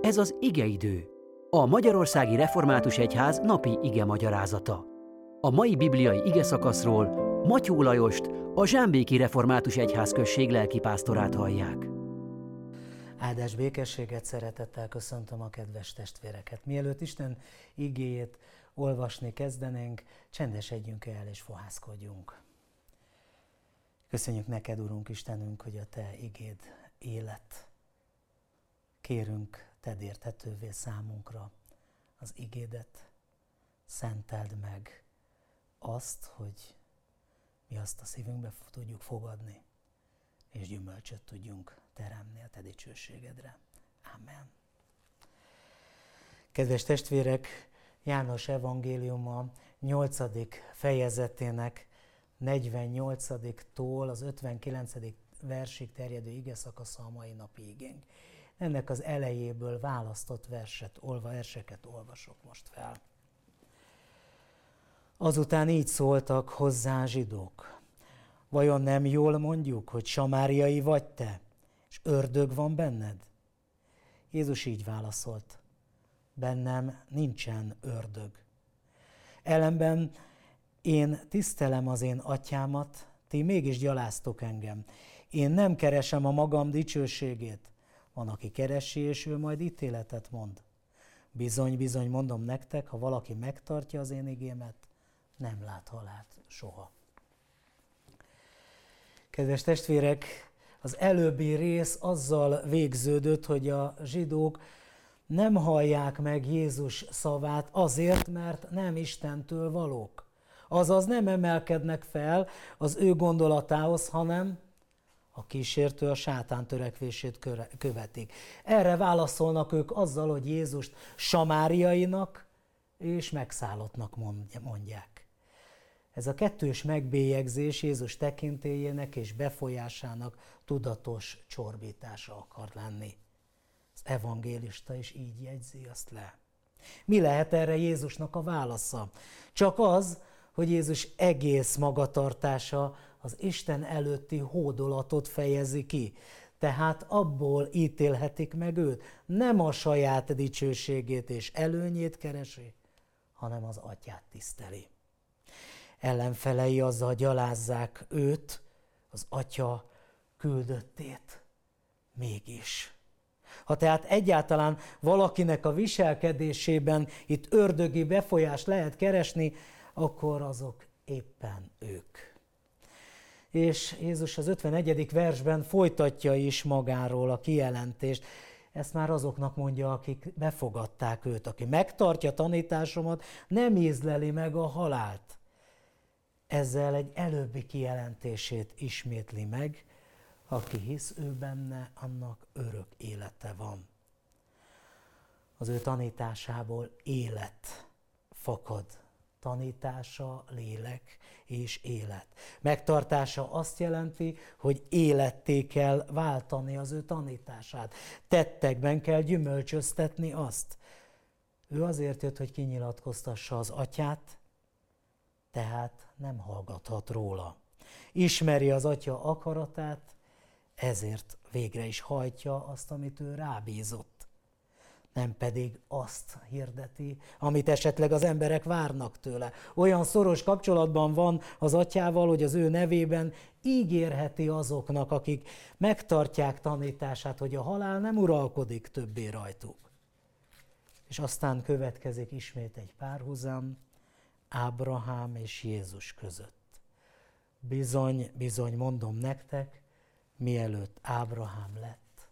Ez az igeidő, a Magyarországi Református Egyház napi ige magyarázata. A mai bibliai ige szakaszról Matyó Lajost, a Zsámbéki Református Egyház község lelkipásztorát hallják. Áldás békességet szeretettel köszöntöm a kedves testvéreket. Mielőtt Isten igéjét olvasni kezdenénk, csendesedjünk el és fohászkodjunk. Köszönjük neked, Urunk Istenünk, hogy a Te igéd élet. Kérünk tedd érthetővé számunkra az igédet, szenteld meg azt, hogy mi azt a szívünkbe tudjuk fogadni, és gyümölcsöt tudjunk teremni a te dicsőségedre. Amen. Kedves testvérek, János evangéliuma 8. fejezetének 48-tól az 59. versig terjedő ige a mai napi igénk ennek az elejéből választott verset, olva, verseket olvasok most fel. Azután így szóltak hozzá zsidók. Vajon nem jól mondjuk, hogy samáriai vagy te, és ördög van benned? Jézus így válaszolt. Bennem nincsen ördög. Ellenben én tisztelem az én atyámat, ti mégis gyaláztok engem. Én nem keresem a magam dicsőségét, van, aki keresi, és ő majd ítéletet mond. Bizony, bizony, mondom nektek, ha valaki megtartja az én igémet, nem lát halált soha. Kedves testvérek, az előbbi rész azzal végződött, hogy a zsidók nem hallják meg Jézus szavát azért, mert nem Istentől valók. Azaz nem emelkednek fel az ő gondolatához, hanem a kísértő a sátán törekvését követik. Erre válaszolnak ők azzal, hogy Jézust samáriainak és megszállottnak mondják. Ez a kettős megbélyegzés Jézus tekintélyének és befolyásának tudatos csorbítása akar lenni. Az evangélista is így jegyzi azt le. Mi lehet erre Jézusnak a válasza? Csak az, hogy Jézus egész magatartása az Isten előtti hódolatot fejezi ki. Tehát abból ítélhetik meg őt. Nem a saját dicsőségét és előnyét keresi, hanem az atyát tiszteli. Ellenfelei azzal gyalázzák őt, az atya küldöttét. Mégis. Ha tehát egyáltalán valakinek a viselkedésében itt ördögi befolyást lehet keresni, akkor azok éppen ők. És Jézus az 51. versben folytatja is magáról a kijelentést. Ezt már azoknak mondja, akik befogadták őt, aki megtartja tanításomat, nem ízleli meg a halált. Ezzel egy előbbi kijelentését ismétli meg, aki hisz ő benne, annak örök élete van. Az ő tanításából élet fakad tanítása, lélek és élet. Megtartása azt jelenti, hogy életté kell váltani az ő tanítását. Tettekben kell gyümölcsöztetni azt. Ő azért jött, hogy kinyilatkoztassa az atyát, tehát nem hallgathat róla. Ismeri az atya akaratát, ezért végre is hajtja azt, amit ő rábízott nem pedig azt hirdeti, amit esetleg az emberek várnak tőle. Olyan szoros kapcsolatban van az atyával, hogy az ő nevében ígérheti azoknak, akik megtartják tanítását, hogy a halál nem uralkodik többé rajtuk. És aztán következik ismét egy párhuzam Ábrahám és Jézus között. Bizony, bizony mondom nektek, mielőtt Ábrahám lett,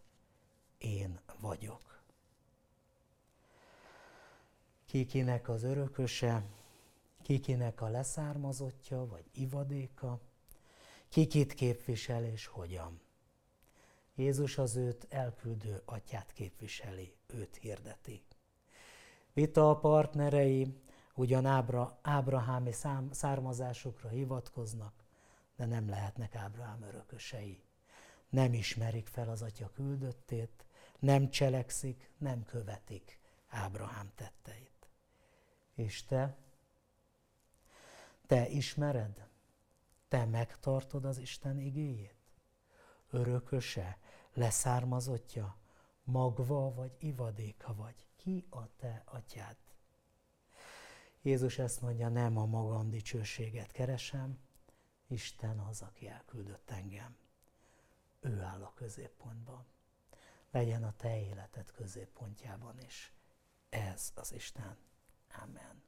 én vagyok kikinek az örököse, kikinek a leszármazottja vagy ivadéka, kikit képvisel és hogyan. Jézus az őt elküldő atyát képviseli, őt hirdeti. Vita a partnerei ugyan Ábra, ábrahámi szám, származásukra hivatkoznak, de nem lehetnek Ábrahám örökösei. Nem ismerik fel az atya küldöttét, nem cselekszik, nem követik Ábrahám tetteit. És te? Te ismered? Te megtartod az Isten igéjét? Örököse, leszármazottja magva vagy ivadéka vagy. Ki a te atyád? Jézus ezt mondja, nem a magam dicsőséget keresem, Isten az, aki elküldött engem. Ő áll a középpontban. Legyen a te életed középpontjában is. Ez az Isten. Amen.